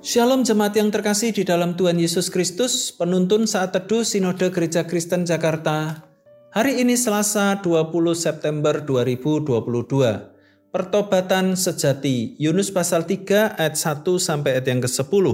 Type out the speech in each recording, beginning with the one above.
Shalom jemaat yang terkasih di dalam Tuhan Yesus Kristus, penuntun saat teduh Sinode Gereja Kristen Jakarta. Hari ini Selasa 20 September 2022. Pertobatan sejati, Yunus pasal 3 ayat 1 sampai ayat yang ke-10.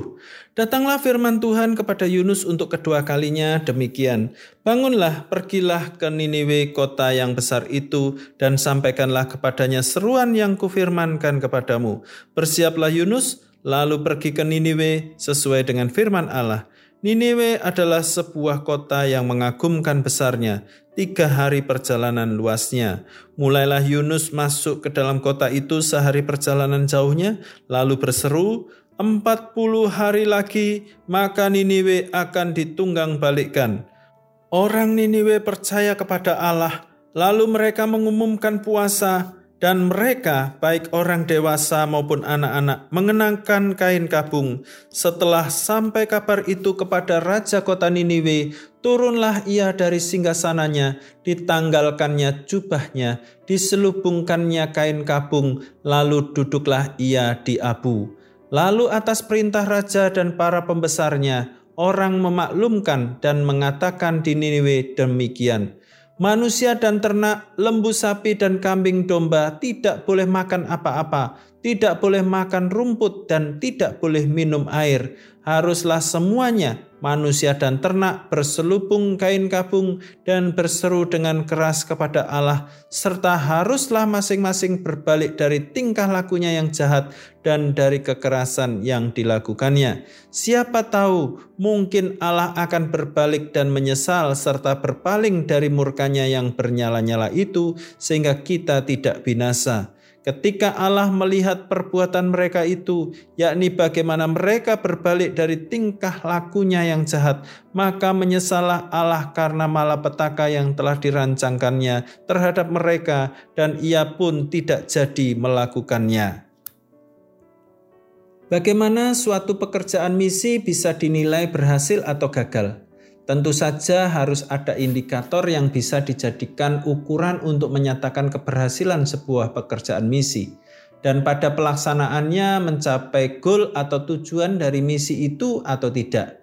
Datanglah firman Tuhan kepada Yunus untuk kedua kalinya demikian. Bangunlah, pergilah ke Niniwe kota yang besar itu dan sampaikanlah kepadanya seruan yang kufirmankan kepadamu. Bersiaplah Yunus, lalu pergi ke Niniwe sesuai dengan firman Allah. Niniwe adalah sebuah kota yang mengagumkan besarnya, tiga hari perjalanan luasnya. Mulailah Yunus masuk ke dalam kota itu sehari perjalanan jauhnya, lalu berseru, empat puluh hari lagi maka Niniwe akan ditunggang balikkan. Orang Niniwe percaya kepada Allah, lalu mereka mengumumkan puasa, dan mereka, baik orang dewasa maupun anak-anak, mengenakan kain kabung. Setelah sampai kabar itu kepada raja kota Niniwe, turunlah ia dari singgasananya, ditanggalkannya jubahnya, diselubungkannya kain kabung, lalu duduklah ia di abu. Lalu atas perintah raja dan para pembesarnya, orang memaklumkan dan mengatakan di Niniwe demikian Manusia dan ternak, lembu sapi dan kambing domba tidak boleh makan apa-apa, tidak boleh makan rumput dan tidak boleh minum air. Haruslah semuanya manusia dan ternak berselubung kain kabung dan berseru dengan keras kepada Allah serta haruslah masing-masing berbalik dari tingkah lakunya yang jahat dan dari kekerasan yang dilakukannya. Siapa tahu mungkin Allah akan berbalik dan menyesal serta berpaling dari murkanya yang bernyala-nyala itu sehingga kita tidak binasa ketika Allah melihat perbuatan mereka itu, yakni bagaimana mereka berbalik dari tingkah lakunya yang jahat, maka menyesalah Allah karena malapetaka yang telah dirancangkannya terhadap mereka dan ia pun tidak jadi melakukannya. Bagaimana suatu pekerjaan misi bisa dinilai berhasil atau gagal? Tentu saja harus ada indikator yang bisa dijadikan ukuran untuk menyatakan keberhasilan sebuah pekerjaan misi dan pada pelaksanaannya mencapai goal atau tujuan dari misi itu atau tidak.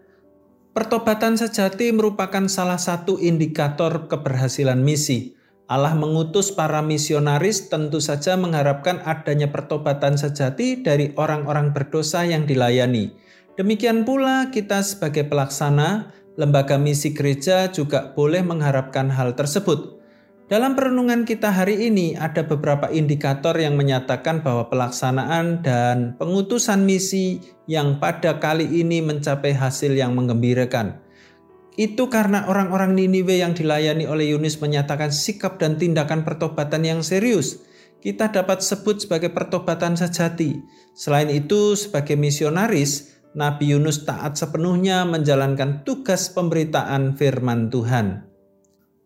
Pertobatan sejati merupakan salah satu indikator keberhasilan misi. Allah mengutus para misionaris tentu saja mengharapkan adanya pertobatan sejati dari orang-orang berdosa yang dilayani. Demikian pula kita sebagai pelaksana Lembaga misi gereja juga boleh mengharapkan hal tersebut. Dalam perenungan kita hari ini ada beberapa indikator yang menyatakan bahwa pelaksanaan dan pengutusan misi yang pada kali ini mencapai hasil yang menggembirakan. Itu karena orang-orang Niniwe yang dilayani oleh Yunus menyatakan sikap dan tindakan pertobatan yang serius. Kita dapat sebut sebagai pertobatan sejati. Selain itu, sebagai misionaris, Nabi Yunus taat sepenuhnya menjalankan tugas pemberitaan firman Tuhan.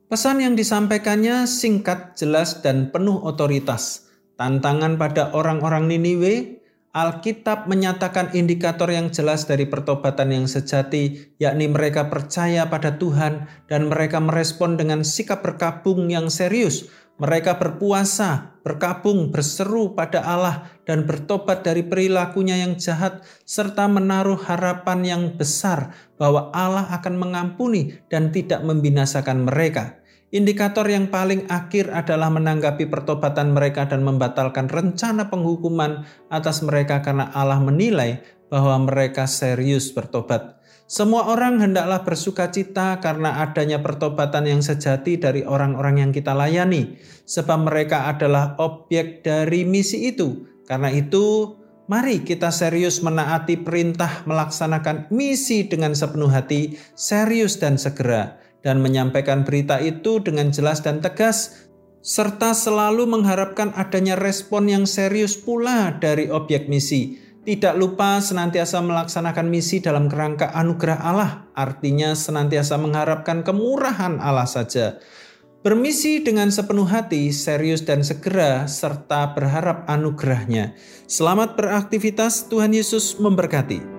Pesan yang disampaikannya singkat, jelas, dan penuh otoritas. Tantangan pada orang-orang Niniwe, Alkitab menyatakan indikator yang jelas dari pertobatan yang sejati, yakni mereka percaya pada Tuhan dan mereka merespon dengan sikap berkabung yang serius mereka berpuasa, berkabung, berseru pada Allah, dan bertobat dari perilakunya yang jahat, serta menaruh harapan yang besar bahwa Allah akan mengampuni dan tidak membinasakan mereka. Indikator yang paling akhir adalah menanggapi pertobatan mereka dan membatalkan rencana penghukuman atas mereka karena Allah menilai bahwa mereka serius bertobat. Semua orang hendaklah bersuka cita karena adanya pertobatan yang sejati dari orang-orang yang kita layani, sebab mereka adalah objek dari misi itu. Karena itu, mari kita serius menaati perintah melaksanakan misi dengan sepenuh hati, serius dan segera, dan menyampaikan berita itu dengan jelas dan tegas, serta selalu mengharapkan adanya respon yang serius pula dari objek misi tidak lupa senantiasa melaksanakan misi dalam kerangka anugerah Allah, artinya senantiasa mengharapkan kemurahan Allah saja. Bermisi dengan sepenuh hati, serius dan segera, serta berharap anugerahnya. Selamat beraktivitas, Tuhan Yesus memberkati.